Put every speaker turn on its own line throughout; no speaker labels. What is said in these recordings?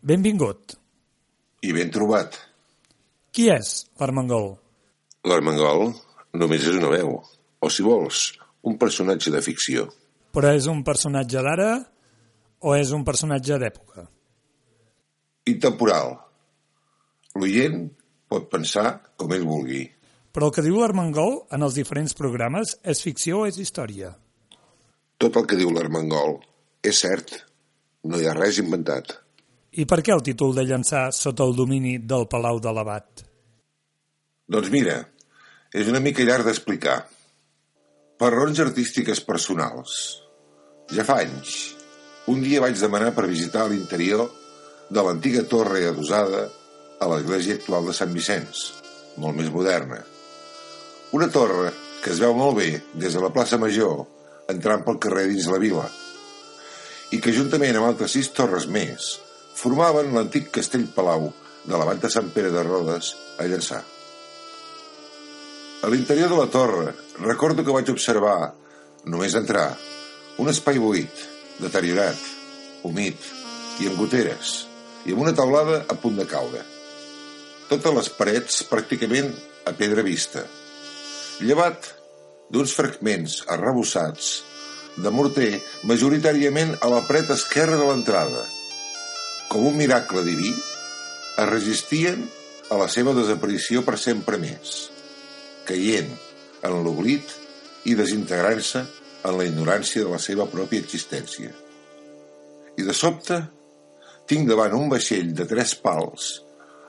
Benvingut.
I ben trobat.
Qui és l'Armengol?
L'Armengol només és una veu, o si vols, un personatge de ficció.
Però és un personatge d'ara o és un personatge d'època?
Intemporal. L'oient pot pensar com ell vulgui.
Però el que diu l'Armengol en els diferents programes és ficció o és història?
Tot el que diu l'Armengol és cert. No hi ha res inventat.
I per què el títol de llançar sota el domini del Palau de l'Abat?
Doncs mira, és una mica llarg d'explicar. Per raons artístiques personals. Ja fa anys, un dia vaig demanar per visitar l'interior de l'antiga torre adosada a l'església actual de Sant Vicenç, molt més moderna. Una torre que es veu molt bé des de la plaça Major, entrant pel carrer dins la vila, i que juntament amb altres sis torres més formaven l'antic castell Palau de l'abant de Sant Pere de Rodes a Llançà. A l'interior de la torre recordo que vaig observar, només entrar, un espai buit, deteriorat, humit i amb goteres, i amb una taulada a punt de caure. Totes les parets pràcticament a pedra vista, llevat d'uns fragments arrebossats de morter majoritàriament a la paret esquerra de l'entrada. Com un miracle diví, es resistien a la seva desaparició per sempre més caient en l'oblit i desintegrant-se en la ignorància de la seva pròpia existència. I de sobte tinc davant un vaixell de tres pals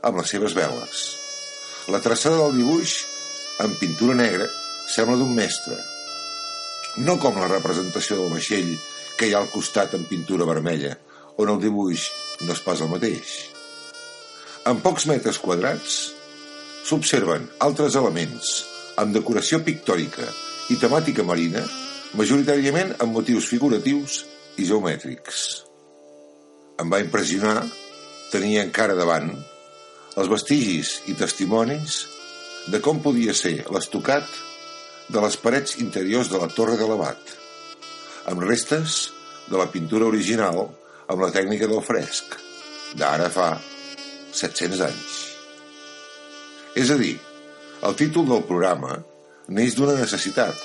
amb les seves veles. La traçada del dibuix, en pintura negra, sembla d'un mestre. No com la representació del vaixell que hi ha al costat en pintura vermella, on el dibuix no és pas el mateix. En pocs metres quadrats s'observen altres elements amb decoració pictòrica i temàtica marina, majoritàriament amb motius figuratius i geomètrics. Em va impressionar tenir encara davant els vestigis i testimonis de com podia ser l'estocat de les parets interiors de la Torre de l'Abat, amb restes de la pintura original amb la tècnica del fresc, d'ara fa 700 anys. És a dir, el títol del programa neix d'una necessitat,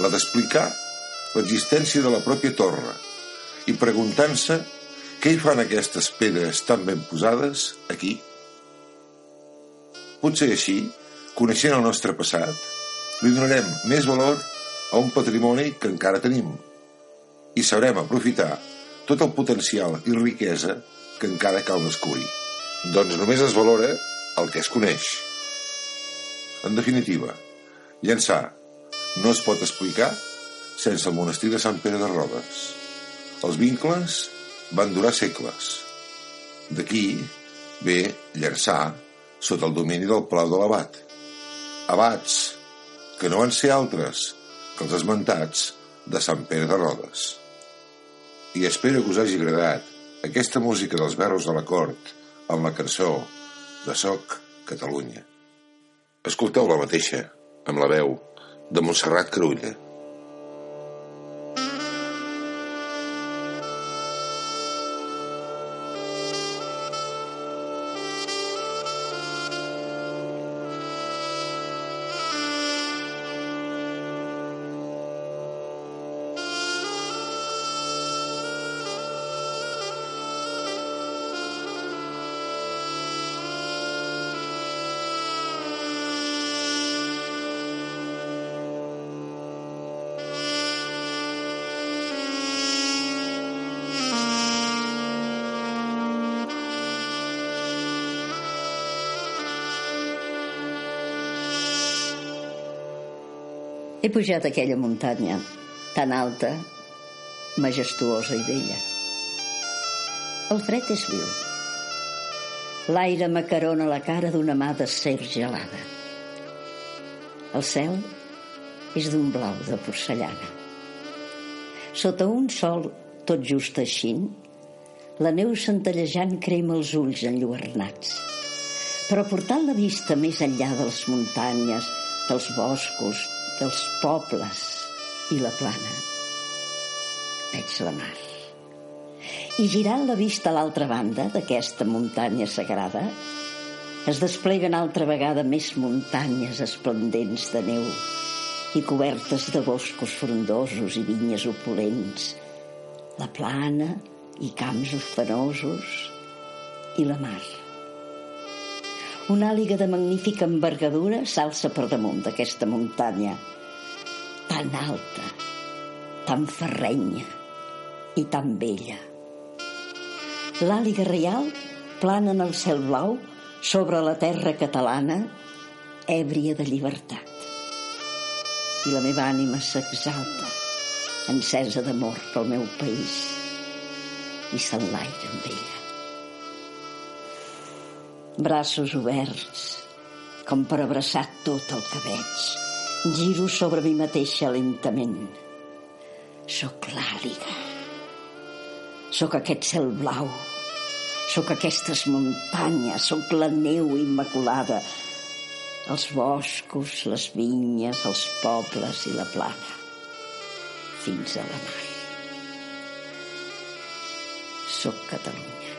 la d'explicar l'existència de la pròpia torre i preguntant-se què hi fan aquestes pedres tan ben posades aquí. Potser així, coneixent el nostre passat, li donarem més valor a un patrimoni que encara tenim i sabrem aprofitar tot el potencial i riquesa que encara cal descobrir. Doncs només es valora el que es coneix. En definitiva, llançar no es pot explicar sense el monestir de Sant Pere de Rodes. Els vincles van durar segles. D'aquí ve llançar sota el domini del Palau de l'Abat. Abats, que no van ser altres que els esmentats de Sant Pere de Rodes. I espero que us hagi agradat aquesta música dels berros de la cort amb la cançó de Soc Catalunya. Escolteu la mateixa, amb la veu de Montserrat Carulla.
He pujat aquella muntanya, tan alta, majestuosa i bella. El fred és viu. L'aire m'acarona la cara d'una mà de ser gelada. El cel és d'un blau de porcellana. Sota un sol tot just eixint, la neu centellejant crema els ulls enlluernats. Però portant la vista més enllà de les muntanyes, dels boscos, dels pobles i la plana. Veig la mar. I girant la vista a l'altra banda d'aquesta muntanya sagrada, es despleguen altra vegada més muntanyes esplendents de neu i cobertes de boscos frondosos i vinyes opulents, la plana i camps ufanosos i la mar. Una àliga de magnífica envergadura s'alça per damunt d'aquesta muntanya, tan alta, tan ferrenya i tan bella. L'àliga reial plana en el cel blau sobre la terra catalana, èbria de llibertat. I la meva ànima s'exalta, encesa d'amor pel meu país, i s'enlaira amb ella. Braços oberts, com per abraçar tot el que veig, giro sobre mi mateixa lentament. Soc l'àliga. Soc aquest cel blau Sóc aquestes muntanyes, sóc la neu immaculada, els boscos, les vinyes, els pobles i la plana, fins a la mar. Sóc Catalunya.